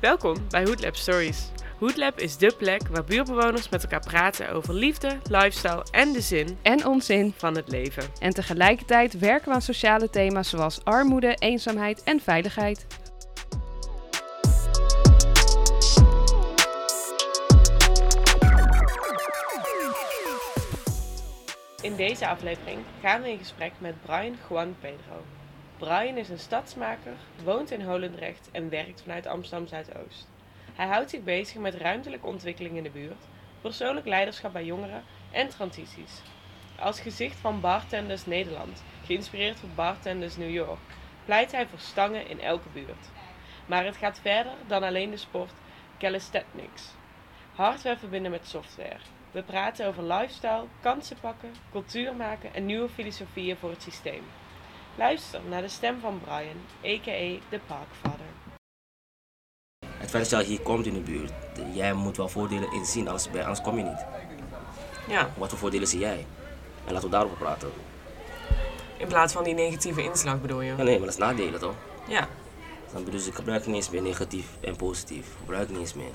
Welkom bij Hoodlab Stories. Hoodlab is dé plek waar buurtbewoners met elkaar praten over liefde, lifestyle en de zin En onzin. van het leven. En tegelijkertijd werken we aan sociale thema's zoals armoede, eenzaamheid en veiligheid. In deze aflevering gaan we in gesprek met Brian Juan Pedro. Brian is een stadsmaker, woont in Holendrecht en werkt vanuit Amsterdam Zuidoost. Hij houdt zich bezig met ruimtelijke ontwikkeling in de buurt, persoonlijk leiderschap bij jongeren en transities. Als gezicht van Bartenders Nederland, geïnspireerd door Bartenders New York, pleit hij voor stangen in elke buurt. Maar het gaat verder dan alleen de sport calisthenics. Hardware verbinden met software. We praten over lifestyle, kansen pakken, cultuur maken en nieuwe filosofieën voor het systeem. Luister naar de stem van Brian, a.k.a. de Parkvader. Het feit dat je hier komt in de buurt, jij moet wel voordelen inzien, anders, ben- anders kom je niet. Ja, Wat voor voordelen zie jij? En laten we daarover praten. in plaats van die negatieve inslag bedoel je? Ja, nee, maar dat is nadelen toch? Ja. Dan dus ik gebruik niet eens meer negatief en positief. Ik gebruik niet eens meer.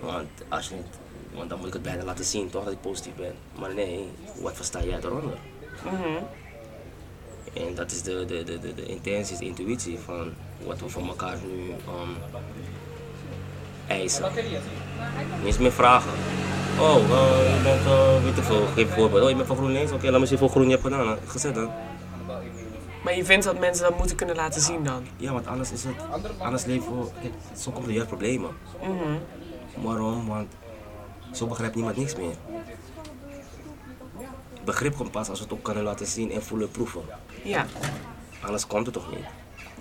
Want, als je niet, want dan moet ik het bijna laten zien toch dat ik positief ben. Maar nee, wat versta jij eronder? En dat is de, de, de, de, de intentie, de intuïtie van wat we van elkaar nu um, eisen. Niet meer vragen. Oh, uh, je bent, uh, weet ik veel, geef een voorbeeld. Oh, je bent van GroenLinks? Oké, laat me zien hoeveel groen je hebt gedaan. Gezet dan. Maar je vindt dat mensen dat moeten kunnen laten zien dan? Ja, want anders is het, anders leven we, kijk, zo komt er juist problemen. Waarom? Want zo begrijpt niemand niks meer. Begrip komt pas als we het ook kunnen laten zien en voelen en proeven. Ja. Anders komt het toch niet.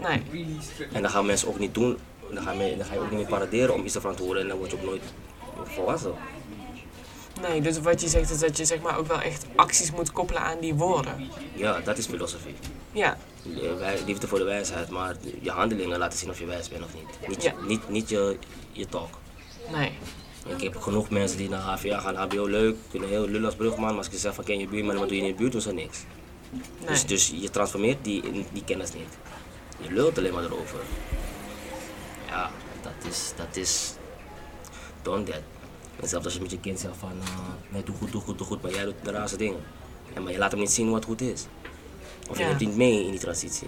Nee. En dan gaan mensen ook niet doen, dan ga, je, dan ga je ook niet meer paraderen om iets te verantwoorden en dan word je ook nooit volwassen. Nee, dus wat je zegt is dat je zeg maar ook wel echt acties moet koppelen aan die woorden. Ja, dat is filosofie. Ja. Wij- Liefde voor de wijsheid, maar je handelingen laten zien of je wijs bent of niet. Niet, Ja. niet, niet je, je talk. Nee. Ik heb genoeg mensen die naar HVA gaan, HBO leuk, kunnen heel lullen als brugman, maar als ik zeg van ken je buurman, wat doe je in de buurt, doen ze niks. Nee. Dus, dus je transformeert die, die kennis niet. Je lult alleen maar erover. Ja, dat is, dat is, don't that. En zelfs als je met je kind zegt van, eh, nee doe goed, doe goed, doe goed, maar jij doet de raarste dingen. En maar je laat hem niet zien wat goed is. Of je Ja. neemt niet mee in die transitie.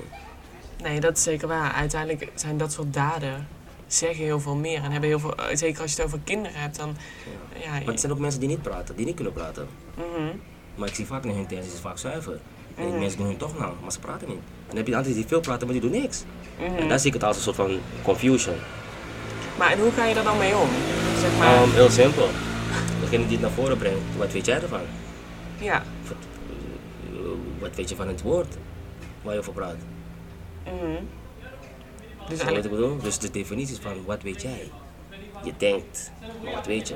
Nee, dat is zeker waar. Uiteindelijk zijn dat soort daden zeggen heel veel meer. En hebben heel veel, eh, zeker als je het over kinderen hebt, dan... Ja, Maar het zijn ook mensen die niet praten, die niet kunnen praten. mhm. Maar ik zie vaak in hun intenties is vaak zuiver. En die mensen doen hun toch nou, maar ze praten niet. En dan heb je altijd die veel praten, maar die doen niks. En daar zie ik het als een soort van confusion. Maar en hoe ga je er dan mee om? Zeg maar, Um, heel simpel. Degene die het naar voren brengt, wat weet jij ervan? ja. Wat, eh, wat weet je van het woord waar je over praat? mhm. Dus Snap wat ik bedoel? Dus de definitie is van wat weet jij? Je denkt, maar wat weet je?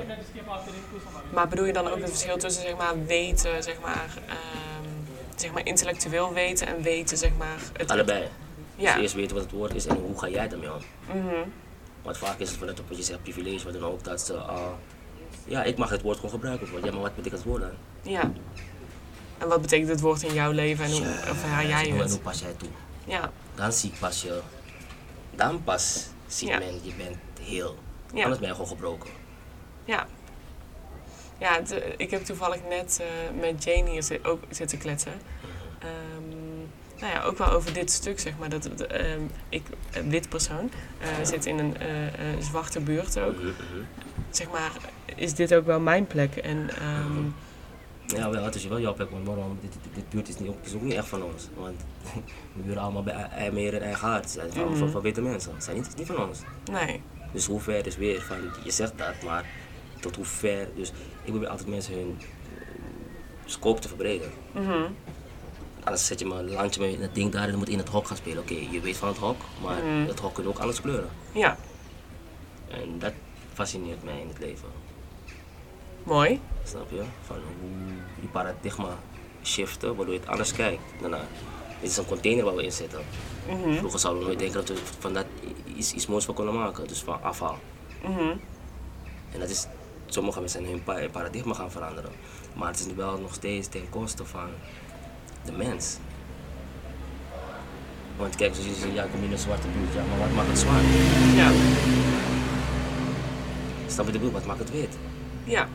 maar bedoel je dan ook het verschil tussen zeg maar weten, zeg maar, ehm, zeg maar intellectueel weten en weten, zeg maar... Het, Allebei. Ja. Dus eerst weten wat het woord is en hoe ga jij ermee om? Mhm. Want vaak is het vanuit wat je zegt privilege, wat dan ook, dat ze, ah, ja, ik mag het woord gewoon gebruiken. Ja, maar wat betekent het woord dan? Ja. En wat betekent het woord in jouw leven en hoe ervaar jij hoe, en hoe het? pas jij toe? Ja. Dan zie ik pas je, dan pas ziet Ja. men, je bent heel. Ja. Anders ben je gewoon gebroken. Ja. Ja, ik heb toevallig net eh, met Jane hier ook zitten kletsen. Ehm, nou ja, ook wel over dit stuk, zeg maar. Dat, ehm, ik, een wit persoon, eh, zit in een eh, eh, zwarte buurt ook. Mhm, mhm. Zeg maar, is dit ook wel mijn plek? En ehm, Ja, wel, het is wel jouw plek, want waarom? Dit, dit, dit buurt is, niet, ook- is ook niet echt van ons. Want we buren allemaal bij IJmeer en eigen hart. Het zijn van, Mhm. van, van witte mensen. Het zijn niet, niet van ons. nee. Dus hoe ver is weer van, je zegt dat, maar tot hoe ver. Dus ik probeer altijd mensen hun scope te verbreden. Mhm. Anders zet je maar een landje met dat ding daar en dan moet je in het hok gaan spelen. Oké, je weet van het hok, maar Mhm. het hok kan ook anders kleuren. Ja, En dat fascineert mij in het leven. mooi. Snap je? Van hoe die paradigma shiften, waardoor je het anders kijkt daarna. Dit is een container waar we in zitten. Mhm. Vroeger zouden we nooit denken dat we van dat iets, iets moois van kunnen maken, dus van afval. Mhm. En dat is, sommige mensen zijn hun pa- paradigma gaan veranderen. Maar het is wel nog steeds ten koste van de mens. Want kijk, zoals je zegt, ja, ik kom in een zwarte buurt, ja, maar wat maakt het zwart? Ja. Snap je de bedoel? Wat maakt het wit? Ja.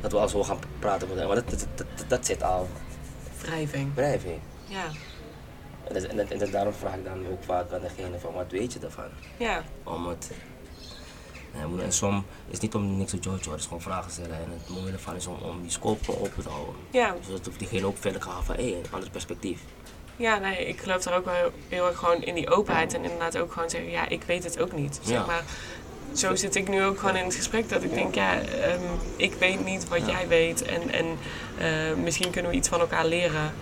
Dat we al zo gaan praten, maar dat, dat, dat, dat, dat zit al Wrijving. wrijving. Ja. En, dat- en, daarom vraag ik dan ook vaak aan degene van, wat weet je daarvan? Ja. Om het... En som is niet om niks te hoor. het is gewoon vragen stellen. En het mooie ervan is om, om die scope open te houden. Ja. Zodat hoeft diegene ook verder gaan van, hé, een ander perspectief. Ja, nee, ik geloof daar ook wel heel, heel erg gewoon in die openheid en inderdaad ook gewoon zeggen, ja, ik weet het ook niet. Zeg Ja. maar, zo zit ik nu ook gewoon in het gesprek dat ik denk, ja, ehm, ik weet niet wat jij weet en, en eh, misschien kunnen we iets van elkaar leren.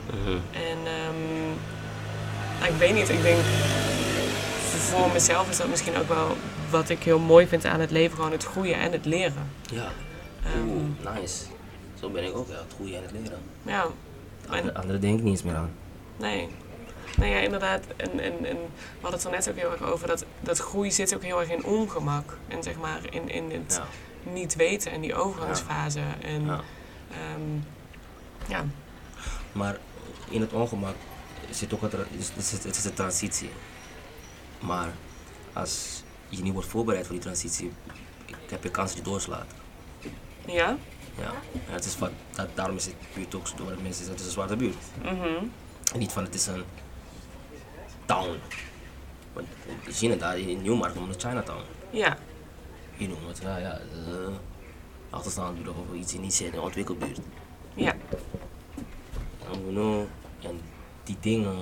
En ehm, nou, ik weet niet, ik denk voor mezelf is dat misschien ook wel wat ik heel mooi vind aan het leven, gewoon het groeien en het leren. Ja. Ehm, Oeh, nice. Zo ben ik ook, ja, het goede en het leren. ja, Andere, andere denk ik niet eens meer aan. Nee. Nee, ja, inderdaad. En, en, en we hadden het er net ook heel erg over. Dat, dat groei zit ook heel erg in ongemak. En zeg maar in, in het Ja. niet weten en die overgangsfase. En Ja. ehm, ja. Maar in het ongemak zit ook een, het- het is een transitie. Maar als je niet wordt voorbereid voor die transitie, heb je kans dat je doorslaat. Ja? Ja. Het is wat, dat, daarom is het buurt ook door de mensen het is een zwarte buurt. Mhm. En niet van het is een town. Want in China, daar in Newmarkt noemen we het Chinatown. Ja. Hier noemen we het, ja, ja, uh, achterstaande buurt of iets in die ontwikkelbuurt. Ja. En we en die dingen,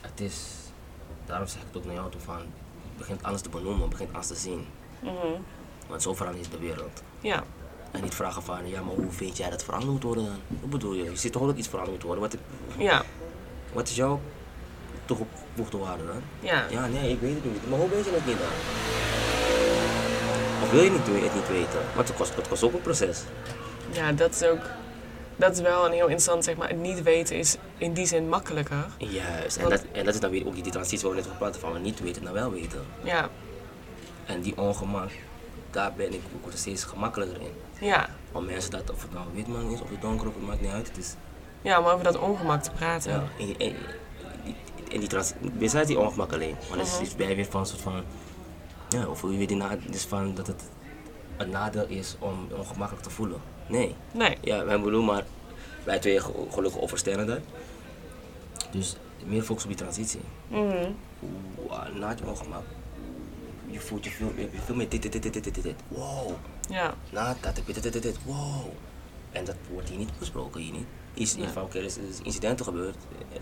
het is, daarom zeg ik het ook naar jou toe van, het begint alles te benoemen, het begint alles te zien. Mhm. Want zo verandert is de wereld. Ja. En niet vragen van, ja, maar hoe vind jij dat veranderd moet worden dan? Hoe bedoel je? Je ziet toch ook dat iets veranderd moet worden? Wat, Ja. wat is jouw toegevoegde waarde dan? Ja. Ja, nee, ik weet het niet. Maar hoe weet je het niet dan? Of wil je niet, het niet weten? Want het kost, het kost ook een proces. Ja, dat is ook... Dat is wel een heel interessant, zeg maar, het niet weten is in die zin makkelijker. Juist, en dat, en dat is dan weer ook die, die transitie waar we net over praten van we niet weten naar wel weten. Ja. En die ongemak, daar ben ik ook steeds gemakkelijker in. Ja. Om mensen dat, of het nou wit man is of het donker of het maakt niet uit. Het is, Ja, om over dat ongemak te praten. ja, en, en, en die trans, besides die ongemak alleen. Want het is Mhm. iets bij weer van een soort van, ja, of hoe je die na, dus van dat het een nadeel is om ongemakkelijk te voelen. Nee. Nee. Ja, wij bedoelen maar, wij twee ge- gelukkig overstellen dat. Dus meer focus op die transitie. Oeh, ah, na het ongemak, je voelt je veel, je veel meer dit, dit, dit, dit, dit, dit, dit. Wow. Ja. Na dat heb je dit, dit, dit, dit. Wow. En dat wordt hier niet besproken, hier niet. Is in Ja. er is is incidenten gebeurd. Eh,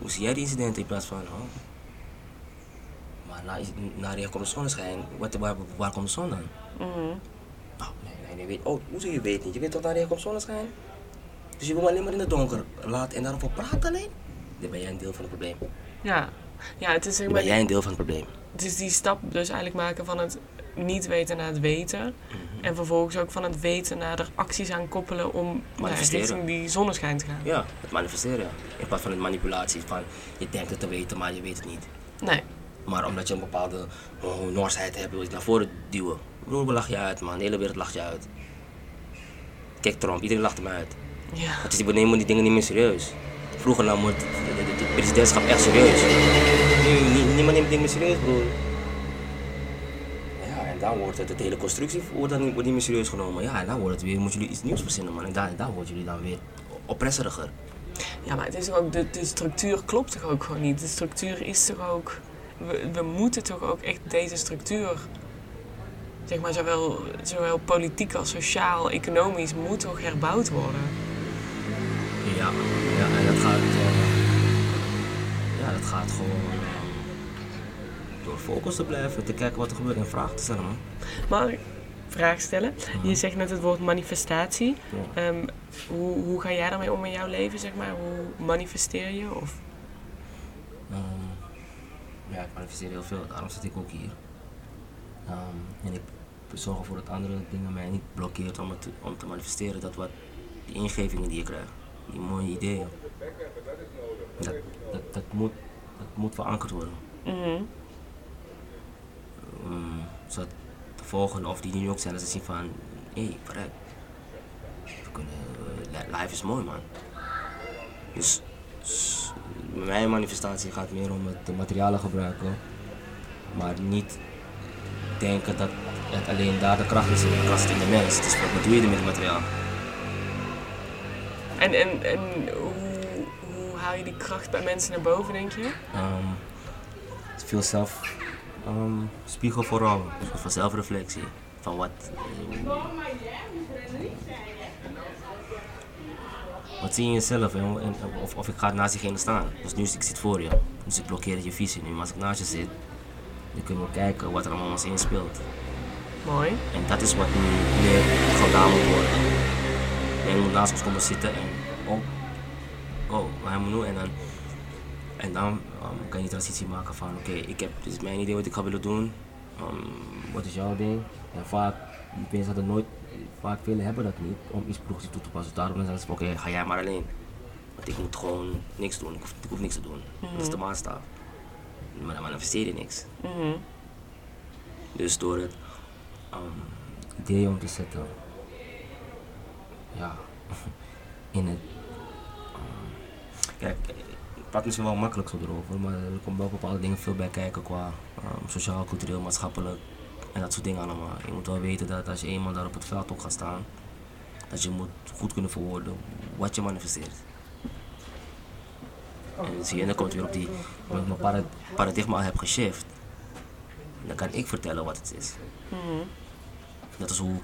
hoe zie jij die incidenten in plaats van, oh. Maar na, na de komt de zonneschijn, wat, waar, waar komt de zon dan? Mhm. Nou, nee, nee, nee, weet, oh, hoezo je weet niet? Je weet toch dat er komt zonneschijn? Dus je wil alleen maar in het donker laten en daarover praten alleen? Dan ben jij een deel van het probleem. Ja. Ja, het is zeg Dan maar... ben jij een deel van het probleem. Het is die stap dus eigenlijk maken van het niet weten naar het weten. En vervolgens ook van het weten naar er acties aan koppelen om Manifesteren. richting die zonneschijn te gaan. Ja, het manifesteren. In plaats van het manipulatie van je denkt het te weten, maar je weet het niet. Nee. Maar omdat je een bepaalde oh, norsheid hebt, wil je het naar voren duwen. Broer, we lachen je uit, man. De hele wereld lacht je uit. Kijk Trump, iedereen lacht hem uit. Ja. Het is die, we nemen die dingen niet meer serieus. Vroeger nam het het presidentschap echt serieus. Nu, nie- niemand neemt dingen meer serieus, broer. Dan wordt het, de hele constructie wordt, dan, niet- wordt niet meer serieus genomen. Ja, en dan wordt het weer, moeten jullie iets nieuws verzinnen, man. En en dan worden jullie dan weer oppresseriger. Ja, maar het is toch ook, de, de structuur klopt toch ook gewoon niet. De structuur is toch ook, we, we moeten toch ook echt deze structuur, zeg maar zowel, zowel politiek als sociaal, economisch, moet toch herbouwd worden. Ja, ja en dat gaat, ja, dat gaat gewoon focus te blijven, te kijken wat er gebeurt en vragen te stellen, man. Maar vraag stellen. Je zegt net het woord manifestatie. Ja. Ehm, hoe, hoe ga jij daarmee om in jouw leven, zeg maar? Hoe manifesteer je? Of, Ehm, ja, ik manifesteer heel veel, daarom zit ik ook hier. Ehm, en ik zorg ervoor dat andere dingen mij niet blokkeert om, het, om te manifesteren. Dat wat, die ingevingen die je krijgt, die mooie ideeën, dat, dat, dat, moet, dat moet verankerd worden. Mhm. Um, zodat de volgende, of die nu ook zijn, dat ze zien van, hé, hey, verrek. We kunnen, eh, li- life is mooi man. Dus s- mijn manifestatie gaat meer om het de materialen gebruiken, maar niet denken dat het alleen daar de kracht is. De kracht in de mens. Het is wat wat doe je met het materiaal? En, en, en hoe, hoe haal je die kracht bij mensen naar boven, denk je? Is veel zelf ehm, spiegel vooral, van zelfreflectie. Van wat, eh, wat zie je in jezelf en, en- of, of ik ga naast diegene staan. Dus nu ik zit voor je, dus ik blokkeer je visie nu. Maar als ik naast je zit, dan kunnen we kijken wat er allemaal ons heen speelt. Mooi. En dat is wat nu meer gedaan moet worden. En moet naast ons komen zitten en oh, oh, hij moet nu en dan, en dan ehm, kan je die transitie maken van oké, ik heb, dit is mijn idee wat ik ga willen doen. Ehm, wat is jouw ding? En vaak, mensen hadden nooit, vaak velen hebben dat niet om iets progressief toe te passen. Daarom zeggen ze van, oké, ga jij maar alleen. Want ik moet gewoon niks doen, ik hoef, ik hoef niks te doen. Dat is de maatstaf. Maar dan manifesteer je niks. Mhm. Dus door het um, idee om te zetten, ja, in het. um, kijk, praat misschien wel makkelijk zo erover, maar er komen wel bepaalde dingen veel bij kijken qua um, sociaal, cultureel, maatschappelijk en dat soort dingen allemaal. Je moet wel weten dat als je eenmaal daar op het veld ook gaat staan, dat je moet goed kunnen verwoorden wat je manifesteert. En zie je, dan komt weer op die, omdat ik mijn para- paradigma al heb geshift, dan kan ik vertellen wat het is. Dat is hoe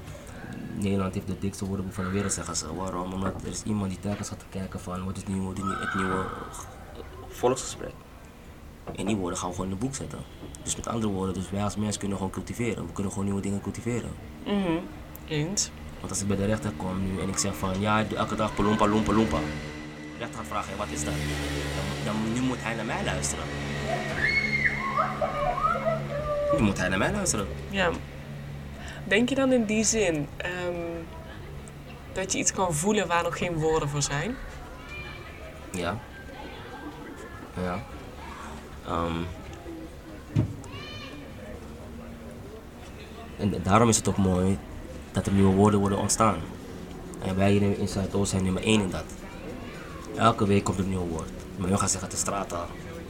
Nederland heeft de dikste woordenboek van de wereld, zeggen ze. Waarom? Omdat er is iemand die telkens gaat kijken van wat is het nieuwe, het nieuwe volksgesprek. En die woorden gaan we gewoon in het boek zetten. Dus met andere woorden, dus wij als mensen kunnen gewoon cultiveren. We kunnen gewoon nieuwe dingen cultiveren. Mhm. Eens. Want als ik bij de rechter kom nu en ik zeg van ja, ik doe elke dag palompa, lompa, lompa. De rechter gaat vragen, "Hé, wat is dat? Dan, dan nu moet hij naar mij luisteren. Nu moet hij naar mij luisteren. Ja. Denk je dan in die zin ehm, dat je iets kan voelen waar nog geen woorden voor zijn? Ja. Ja. Ehm. en daarom is het ook mooi dat er nieuwe woorden worden ontstaan. En wij hier in Zuidoost zijn nummer één in dat. Elke week komt er een nieuw woord. Maar je gaat zeggen het is straattaal.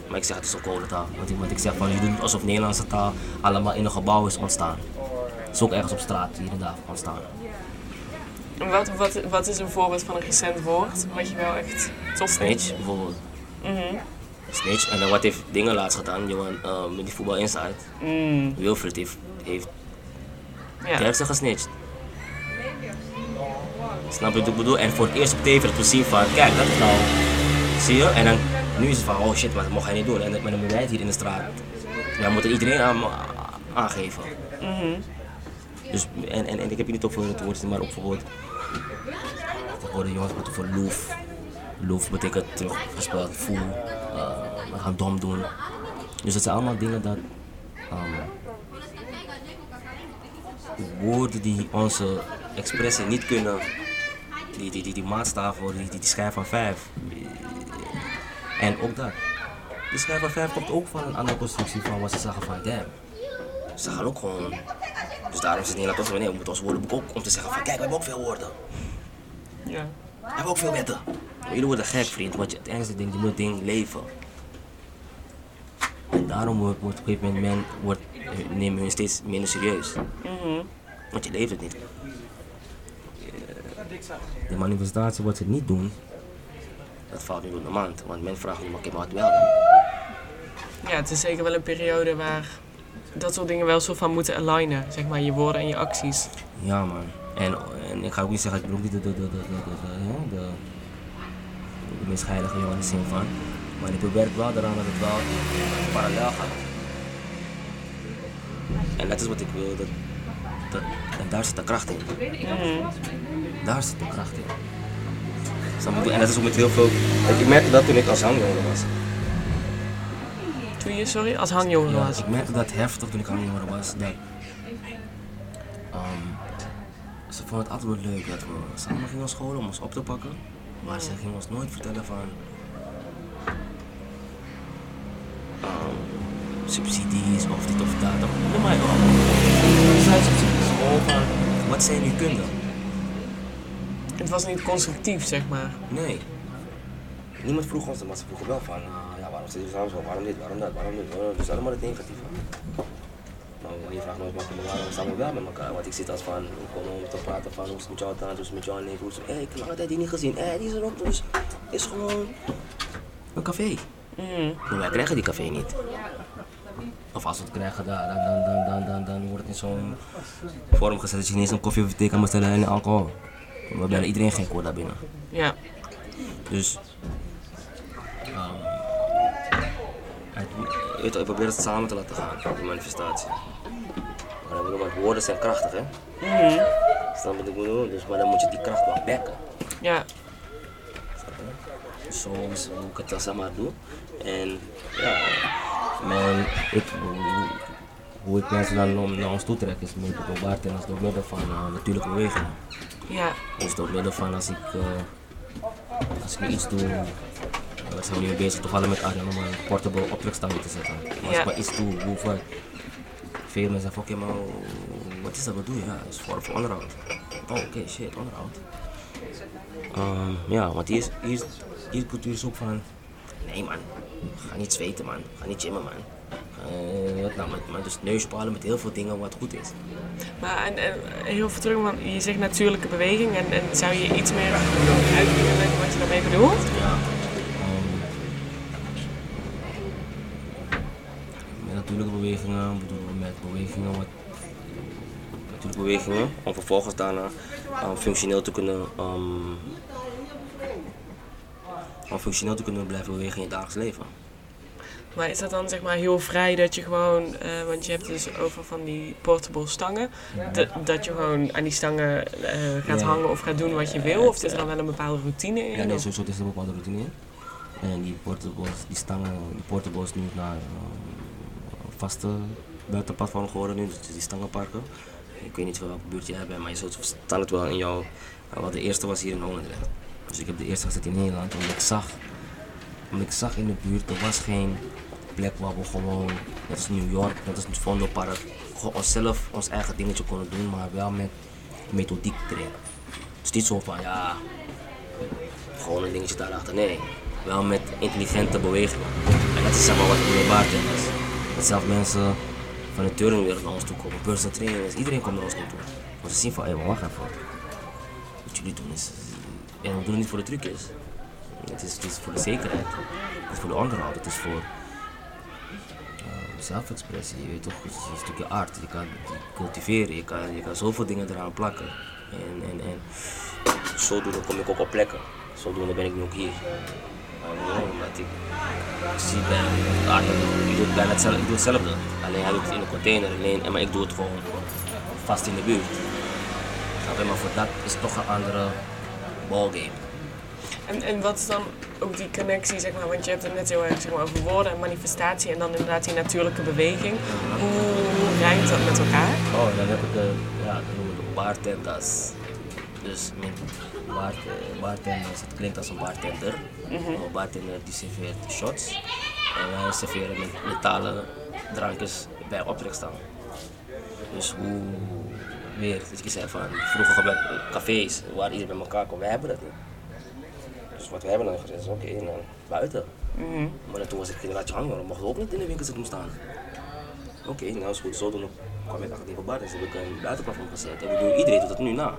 Maar ik zeg het is ook codetaal. Want, ik- want ik zeg van je doet alsof Nederlandse taal allemaal in een gebouw is ontstaan. Het is ook ergens op straat hier en daar ontstaan. En wat, wat, wat is een voorbeeld van een recent woord wat je wel echt tof vindt? Snitch bijvoorbeeld. Snitch. En dan wat heeft dingen laatst gedaan, Johan, eh, met die voetbal inside. Mm, Wilfred heeft, heeft ja. de heeft ze gesnitcht. Snap je wat ik bedoel? En voor het eerst op tv we zien van, kijk, dat is nou, zie je? En dan, nu is het van, oh shit, maar dat mocht hij niet doen. En maar moeten wij het hier in de straat, ja, moeten iedereen aan, aangeven. Dus, en, en, en ik heb hier niet over het woord, maar ook bijvoorbeeld, tegenwoordig jongens wat over loof. Loof betekent teruggespeeld, voel, eh, we gaan dom doen. Dus dat zijn allemaal dingen dat, ehm, woorden die onze expressie niet kunnen, die, die, die, die maatstaf worden, die, die, die schijf van vijf. En ook dat. Die schijf van vijf komt ook van een andere constructie van wat ze zeggen van damn. Ze gaan ook gewoon. Dus daarom is het Nederland ook zo, nee, we moeten ons woordenboek ook om te zeggen van kijk, we hebben ook veel woorden. ja. We hebben ook veel wetten. Jullie worden gek, vriend, want je het ergste ding, je moet ding leven. En daarom wordt, op een gegeven moment men, wordt, nemen hun steeds minder serieus. Mhm. Want je leeft het niet. Eh, de manifestatie wat ze niet doen, dat valt nu door de maand. Want men vraagt nu, oké, maar wat wel? Ja, het is zeker wel een periode waar dat soort dingen wel zo van moeten alignen. Zeg maar, je woorden en je acties. Ja, man. En, en ik ga ook niet zeggen, ik bedoel niet de, de meest heilige jongen in de zin van. Maar ik werkt wel eraan dat het wel parallel gaat. En dat is wat ik wil. Dat, dat, en daar zit de kracht in. Daar zit de kracht in. En dat is ook met heel veel. Ik merkte dat toen ik als hangjongere was. Toen je, sorry, als hangjongere Ja, was. ik merkte dat heftig toen ik hangjongere was. Dat, ehm, ze vonden het altijd wel leuk dat we samen gingen naar school om ons op te pakken. Maar ze gingen ons nooit vertellen van ehm, subsidies of dit of dat. Of, noem subsidies gewoon van wat zijn uw kunde? Het was niet constructief, zeg maar. Nee. niemand vroeg ons, maar ze vroegen wel van, ah, ja, waarom zit je samen zo, waarom dit, waarom dat, waarom dit, waarom dat. dus allemaal het negatieve. Je vraagt nooit maar waarom staan we wel met elkaar, want ik zit als van, gewoon om te praten van, hoe is het met jou dan, hoe is het met jou en hoe is het, ik heb lange tijd die niet gezien, hé, die is erop, dus is gewoon een café. Mhm. Maar wij krijgen die café niet. Of als we het krijgen, dan, dan, dan, dan, dan, dan, wordt het in zo'n vorm gezet dat je niet eens een koffie of thee kan bestellen en alcohol. We bellen iedereen geen koor daar binnen. Ja. Dus. ehm toch, ik probeer het samen te laten gaan, die manifestatie. Maar, ik bedoel, want woorden zijn krachtig, hè? Mhm. Snap je wat ik bedoel? Dus, maar dan moet je die kracht wel bekken. Ja. Zo is hoe ik het dan zeg maar doe. En ja, mijn, ik, hoe, hoe ik mensen dan om- naar ons toe trek is met door bartenders door middel van eh, natuurlijke bewegingen. Ja. Dus door middel van als ik, eh, als ik nu iets doe, we zijn nu bezig toevallig met Arjen om een portable optrekstang te zetten. Maar als Ja. ik maar iets doe, hoe mensen zeggen, oké maar wat is dat, wat doe je? Ja, dat is voor, voor onderhoud. Oh oké, shit, onderhoud. Ehm, ja, want hier is, hier, is, hier is cultuur ook van, nee man, ga niet zweten man, ga niet gymmen man. Eh, wat nou, met, met dus neuspalen met heel veel dingen wat goed is. Maar en, en heel veel terug, want je zegt natuurlijke beweging. En, en zou je iets meer uit kunnen leggen wat je daarmee bedoelt? Ja. ehm, met natuurlijke bewegingen bedoelen we met bewegingen wat natuurlijke bewegingen om vervolgens daarna ehm, functioneel te kunnen ehm, om functioneel te kunnen blijven bewegen in je dagelijks leven. Maar is dat dan zeg maar heel vrij dat je gewoon, eh, want je hebt dus over van die portable stangen, dat- dat je gewoon aan die stangen eh, gaat Ja. hangen of gaat doen wat je wil? Of zit er dan wel een bepaalde routine in? Ja, nee, sowieso is er een bepaalde routine in. En die portables, die stangen, die portables nu naar ehm, vaste buitenplatform geworden nu, dus die stangenparken. Ik weet niet welke buurt jij bent, maar je zult staan het wel in jouw. uh, Wat de eerste was hier in Hollandrecht. Dus ik heb de eerste gezet in Nederland, omdat ik zag, omdat ik zag in de buurt, er was geen plek waar we gewoon, net als New York, net als het Vondelpark, gewoon onszelf ons eigen dingetje konden doen, maar wel met methodiek erin. Dus niet zo van ja, gewoon een dingetje daarachter. Nee, wel met intelligente bewegingen. En dat is zeg maar wat ik waard is. Dat zelfs mensen van de turnwereld naar ons toe komen, personal trainers, iedereen komt naar ons toe. Want ze zien van, hé, hey, wacht even. Wat jullie doen is, en we doen het niet voor de trucjes. Het is, het is voor de zekerheid, het is voor de onderhoud, het is voor eh, zelfexpressie, je weet toch, het is een stukje art, je kan het cultiveren, je kan, je kan zoveel dingen eraan plakken. En, en, en zodoende kom ik ook op plekken. Zodoende ben ik nu ook hier. Omdat ik zie bij Arjen, ik doe het bijna hetzelfde, ik doe hetzelfde. Alleen hij doet het in een container, alleen, en maar ik doe het gewoon vast in de buurt. Maar voor dat is toch een andere ballgame. En, en wat is dan ook die connectie, zeg maar, want je hebt het net heel erg zeg maar, over woorden en manifestatie en dan inderdaad die natuurlijke beweging. Hoe, rijmt dat met elkaar? Oh, dan heb ik de, ja, dat noemen we de bartenders. Dus met eh, bartenders, het klinkt als een bartender. Maar Een bartender die serveert shots. En wij serveren met metalen drankjes bij optrekstaan. Dus hoe weer, dat je zei van vroeger gebruik cafés waar iedereen bij elkaar komt, wij hebben dat niet. Dus wat we hebben dan gezegd is oké, nou, buiten. Maar toen was ik generatie hangen, dan mochten we ook niet in de winkel zitten staan. Oké, nou is goed, zo doen. kwam ik achter die bar, dus heb ik een buitenplafond gezet. En we doen, iedereen doet dat nu na.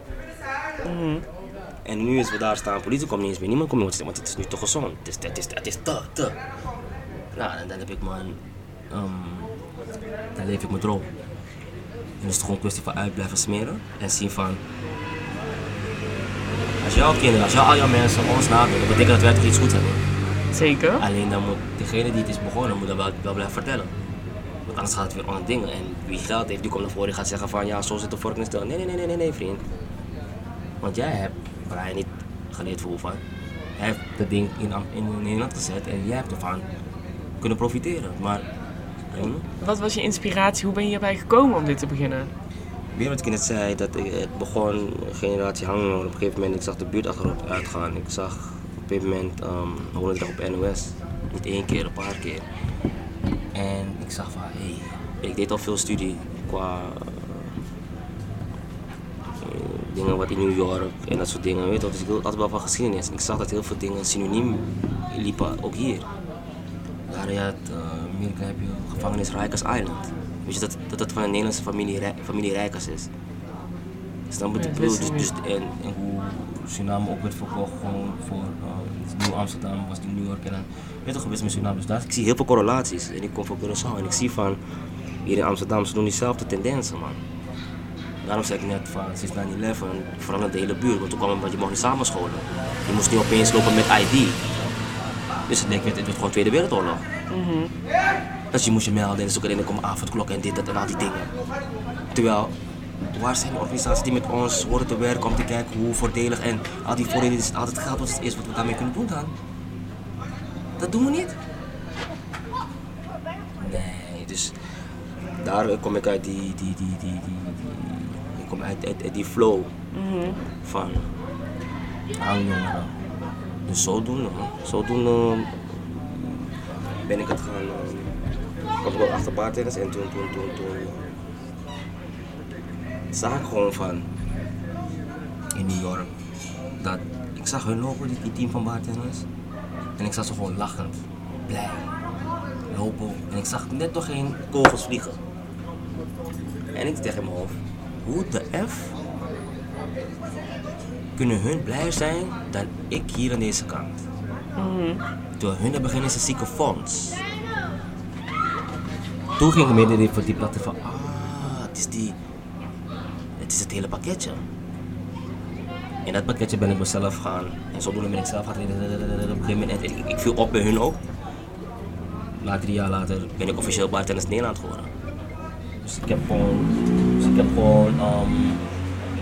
En nu is we daar staan, politie komt niet eens meer, niemand komt meer, want het is nu te gezond. Het is, het is, het is te, te. Nou, en dan heb ik mijn, ehm dan leef ik mijn droom. En dan is het gewoon een kwestie van uit blijven smeren en zien van, als jouw kinderen, als jouw, al jouw mensen ons nadoen, dat betekent dat wij toch iets goed hebben. Zeker. Alleen dan moet degene die het is begonnen, moet dat wel, wel blijven vertellen. Want anders gaat het weer onder dingen. En wie geld heeft, die komt naar voren en gaat zeggen van ja, zo zit de vork in stil. Nee, nee, nee, nee, nee, vriend. Want jij hebt Brian niet geleerd voor van. Hij heeft dat ding in, in Nederland gezet en jij hebt ervan kunnen profiteren. Maar, hm, Wat was je inspiratie? Hoe ben je hierbij gekomen om dit te beginnen? weer wat ik net zei, dat ik, het begon generatie hangen. Op een gegeven moment, ik zag de buurt achterop uitgaan. Ik zag op een gegeven moment um, Hollanddag op NOS. Niet één keer, een paar keer. En ik zag van, hé, hey, ik deed al veel studie qua eh, dingen wat in New York en dat soort dingen, weet je. Dus ik altijd wel van geschiedenis. En ik zag dat heel veel dingen synoniem liepen, ook hier. Daar je het, eh, Amerika heb je gevangenis Rikers Island. Weet je dat dat, het van een Nederlandse familie, familie Rijkers is. Dus dan Ja, bedoel, dus, dus, en, en hoe Suriname ook werd verkocht gewoon voor uh, Nieuw Amsterdam, was die New York en dan weet je toch geweest met Suriname. Dus daar, ik zie heel veel correlaties. En ik kom van Curaçao en ik zie van hier in Amsterdam, ze doen diezelfde tendensen man. Daarom zei ik net van sinds 9-11 veranderde de hele buurt. Want toen kwam het, want je mocht niet samen scholen. Je moest niet opeens lopen met ID. Dus ik denk, het werd gewoon Tweede Wereldoorlog. Dus je moest je melden en zoeken en dan komen avondklok en dit, dat en al die dingen. Terwijl, waar zijn de organisaties die met ons horen te werken om te kijken hoe voordelig en al die voordelen is altijd geld wat het is wat we daarmee kunnen doen dan? Dat doen we niet. Nee, dus daar kom ik uit die, die, die, die, die, kom uit, uit, uit die flow van hangjongeren. Dus zodoende, zodoende ben ik het gaan, uh, kwam ik ook achter bartenders en toen, toen, toen, toen uh, zag ik gewoon van in New York dat ik zag hun lopen, die, die team van bartenders en ik zag ze gewoon lachend, blij, lopen en ik zag net nog geen kogels vliegen. En ik tegen mijn hoofd, hoe de F kunnen hun blij zijn dan ik hier aan deze kant? Terwijl hun hebben geen eens een zieke fonds. Toen ging ik midden in die platte van, ah, het is die, het is het hele pakketje. In dat pakketje ben ik mezelf gaan, en zodoende ben ik zelf gaan, op een moment, ik, ik viel op bij hun ook. Na drie jaar later ben ik officieel bartenders Nederland geworden. Dus ik heb gewoon, heb gewoon, um,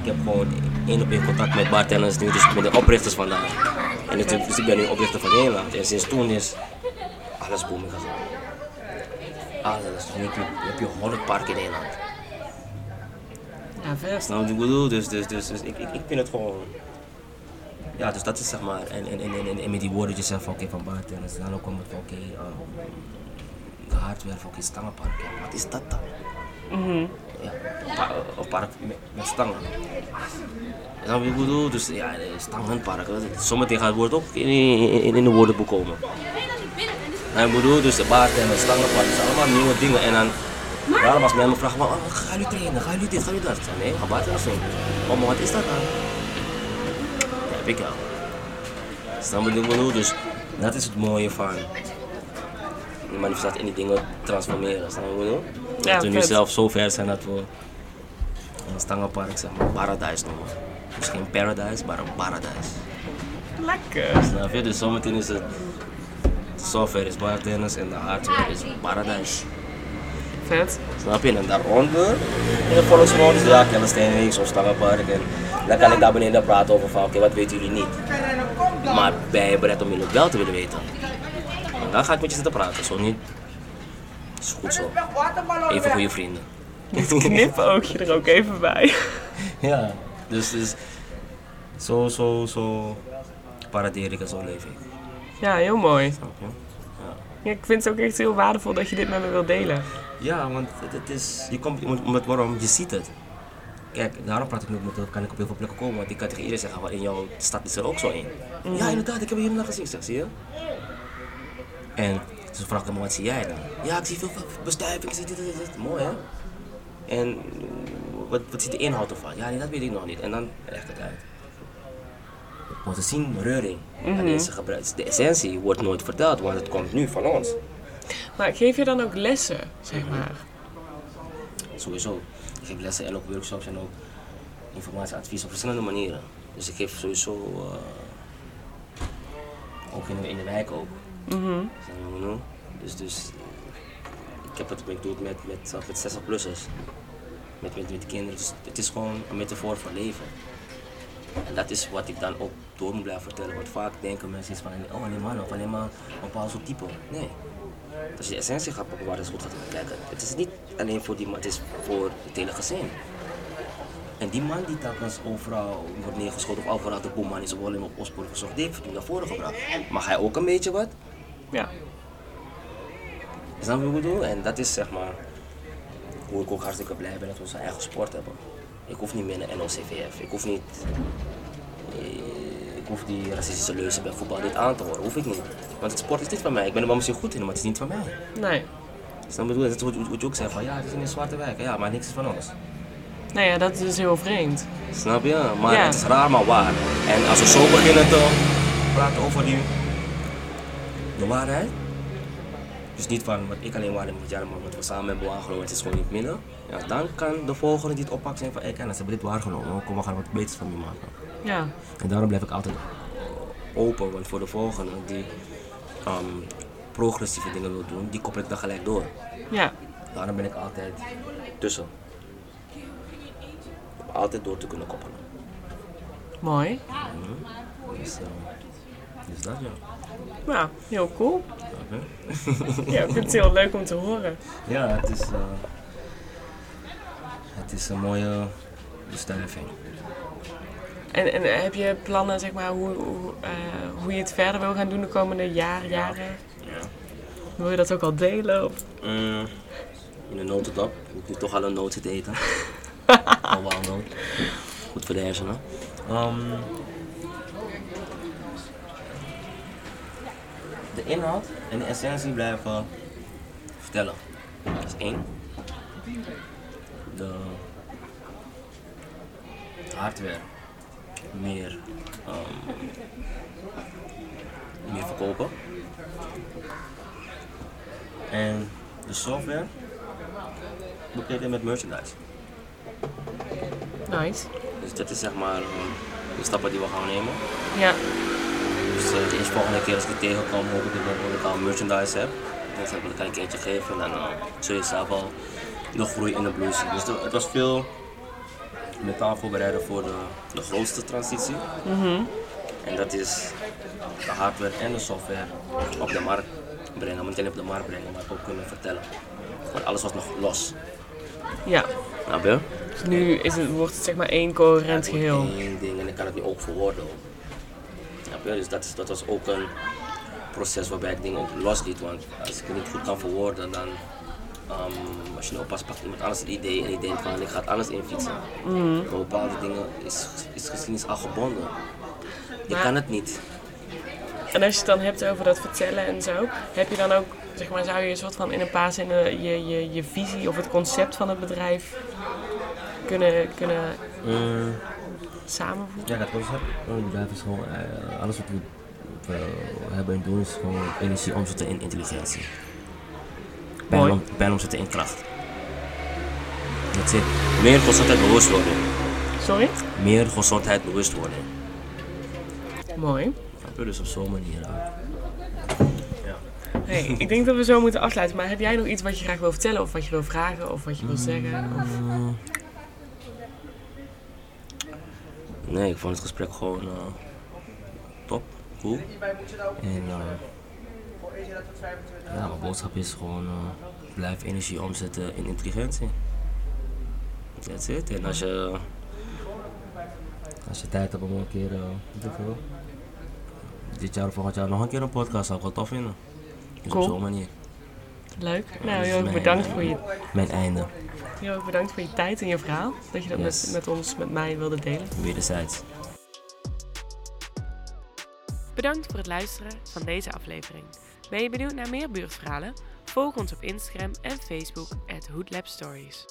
ik heb gewoon één op één contact met bartenders nu, dus met de oprichters vandaag. En dus ik ben nu oprichter van Nederland. En sinds toen is alles booming gegaan. Alles. Nu heb je, heb je 100 parken in Nederland. Ja, je wat ik bedoel? Dus, dus, dus, dus ik, ik, ik vind het gewoon. Ja, dus dat is zeg maar. En, en, en, en, met die woorden, zegt van oké, van bartenders. Dan ook komt het van oké, um, de hardware van oké, stangenpark. Wat is dat dan? Ja, pa- een park met, stangen. Je wat ik bedoel? Dus ja, stangenpark. Zometeen gaat het woord ook in, in, in, in de woordenboek komen. En ik bedoel, dus de bartender, stangenpark, dat zijn allemaal nieuwe dingen. En dan, daarom als men me vraagt, maar, oh, gaan jullie trainen, gaan jullie dit, gaan jullie dat? Nee, ga bartender zo. Oh, maar wat is dat dan? Ja, heb ik al. Snap je wat ik bedoel? Dus dat is het mooie van de manifestatie en die dingen transformeren. Snap je wat ik? Ja, dat we nu zelf zo ver zijn dat we een stangenpark, zeg maar, paradise noemen. Dus geen paradise, maar een paradise. Lekker. Snap je? Dus zometeen is het software is bartenders en de hardware is paradise. Vet. Snap je? En daaronder in de volksmond is ja, Kellenstein zo'n stangenpark. En dan kan ik daar beneden praten over van oké, wat weten jullie niet? Maar ben je bereid om jullie wel te willen weten? En dan ga ik met je zitten praten, zo niet. Is goed zo. Even goede vrienden. Dit knipoogje er ook even bij. Ja, dus, dus zo, zo, zo paradeer ik en zo leef ik. Ja, heel mooi. Snap je? Ja. Ja, ik vind het ook echt heel waardevol dat je dit met me wilt delen. Ja, want het, het is, je komt, om- omdat, waarom, je ziet het. Kijk, daarom praat ik nu met, kan ik op heel veel plekken komen, want ik kan tegen iedereen zeggen, "Wel, in jouw stad is er ook zo in. Ja, inderdaad, ik heb hier naar gezien, zeg, zie je? En ze vragen me, wat zie jij dan? Ja, ik zie veel bestuiving, ik zie dit, dit, dit, dit. Mooi hè? En wat, wat zit de inhoud ervan? Ja, nee, dat weet ik nog niet. En dan legt het uit. Want we zien reuring. En deze gebruik- de essentie wordt nooit verteld, want het komt nu van ons. Maar geef je dan ook lessen, zeg maar? Sowieso. Ik geef lessen en ook workshops en ook informatieadvies op verschillende manieren. Dus ik geef sowieso eh, ook in de, in de wijk ook. Nu? Dus, dus ik heb het, ik doe het met, met, met 60-plussers. Met, met, met de kinderen. Dus het is gewoon een metafoor voor leven. En dat is wat ik dan ook door moet blijven vertellen. Want vaak denken mensen iets van, oh alleen maar of alleen maar een bepaald soort type. Nee. Als je de essentie gaat pakken waar het goed gaat kijken. Het is niet alleen voor die man, het is voor het hele gezin. En die man die telkens overal wordt neergeschoten of overal de boeman is of alleen op Osborne gezorgd, die heeft het naar voren gebracht. Mag hij ook een beetje wat? Ja. Is dat wat ik bedoel? En dat is zeg maar hoe ik ook hartstikke blij ben dat we onze eigen sport hebben. Ik hoef niet meer naar NOCVF. Ik hoef niet. eh, Ik hoef die racistische leuzen bij voetbal niet aan te horen. Hoef ik niet. Want het sport is niet van mij. Ik ben er wel misschien goed in, maar het is niet van mij. Nee. Wat ik bedoel? Dat is wat- wat je ook zegt van ja, het is in een zwarte wijk. Ja, maar niks is van ons. Nou ja, dat is dus heel vreemd. Snap je? Maar Ja. het is raar, maar waar. En als we zo beginnen te praten over die, de waarheid. Dus niet van wat ik alleen waarneem met jou, maar wat we samen hebben waargenomen, het is gewoon niet minder. Ja, dan kan de volgende die het oppakt zijn van, hé, kijk, ze hebben dit waargenomen, kom, we gaan wat beters van je maken. Ja. En daarom blijf ik altijd open, want voor de volgende die ehm, progressieve dingen wil doen, die koppel ik dan gelijk door. Ja. Daarom ben ik altijd tussen. Om altijd door te kunnen koppelen. Mooi. Dus, eh, dus dat ja. Nou, heel cool. Ja, ik vind het heel leuk om te horen. Ja, het is, eh, het is een mooie bestuiving. En, en heb je plannen, zeg maar, hoe, hoe, eh, hoe je het verder wil gaan doen de komende jaar, jaren? Ja. Wil je dat ook al delen? Of? Mm, in een notendop. Ik moet toch al een noot zitten eten. Al wel een noot. Goed voor de hersenen. Ehm, de inhoud en de essentie blijven vertellen. Dat is één. De hardware. Meer, ehm, meer verkopen. En de software bekleden met merchandise. Nice. Dus dat is zeg maar eh, de stappen die we gaan nemen. Ja. Dus eh, de volgende keer als ik die tegenkom, hoop ik dat ik al merchandise heb. Dan zeg ik, ik eentje geven en dan zul je zelf al de groei in de bloei zien. Dus het was veel mentaal voorbereiden voor de, de grootste transitie. En dat is de hardware en de software op de markt brengen. Niet alleen op de markt brengen, maar ook kunnen vertellen. Want alles was nog los. Ja. Dus nu is het, wordt het zeg maar één coherent geheel. Eén ding en ik kan het nu ook verwoorden. Snap je? Dus dat, is, dat was ook een proces waarbij ik dingen ook losliet. Want als ik het niet goed kan verwoorden, dan ehm, als je nou oppast, pakt iemand anders het idee en die denkt van ik ga het anders infietsen. Mhm. Maar bepaalde dingen is, is geschiedenis al gebonden. Je Maar- kan het niet. En als je het dan hebt over dat vertellen en zo, heb je dan ook, zeg maar, zou je een soort van in een paar zinnen je, je, je visie of het concept van het bedrijf kunnen, kunnen Mm, samenvoegen? ja, dat van het bedrijf is gewoon, eh, alles wat we, wat we hebben en doen is gewoon energie omzetten in intelligentie. Pijn, Mooi. om, pijn omzetten in kracht. That's it. Meer gezondheid bewustwording. Sorry? Meer gezondheid bewustwording. Mooi. Snap je? Dus op zo'n manier. eh. Ja. Hey, ik denk dat we zo moeten afsluiten, maar heb jij nog iets wat je graag wil vertellen of wat je wil vragen of wat je wil zeggen? Of... Mm. Nee, ik vond het gesprek gewoon eh, top, cool. En eh, ja, mijn boodschap is gewoon eh, blijf energie omzetten in intelligentie. That's it. En als je, als je tijd hebt om een keer, veel, dit jaar of volgend jaar nog een keer een podcast, zou ik wel tof vinden. Dus Cool. op zo'n manier. Leuk. Nou, heel erg bedankt eh, voor je, Mijn einde, heel erg bedankt voor je tijd en je verhaal. Dat je dat Yes. met, met ons, met mij wilde delen. wederzijds. Bedankt voor het luisteren van deze aflevering. Ben je benieuwd naar meer buurtverhalen? Volg ons op Instagram en Facebook at Hoodlab Stories.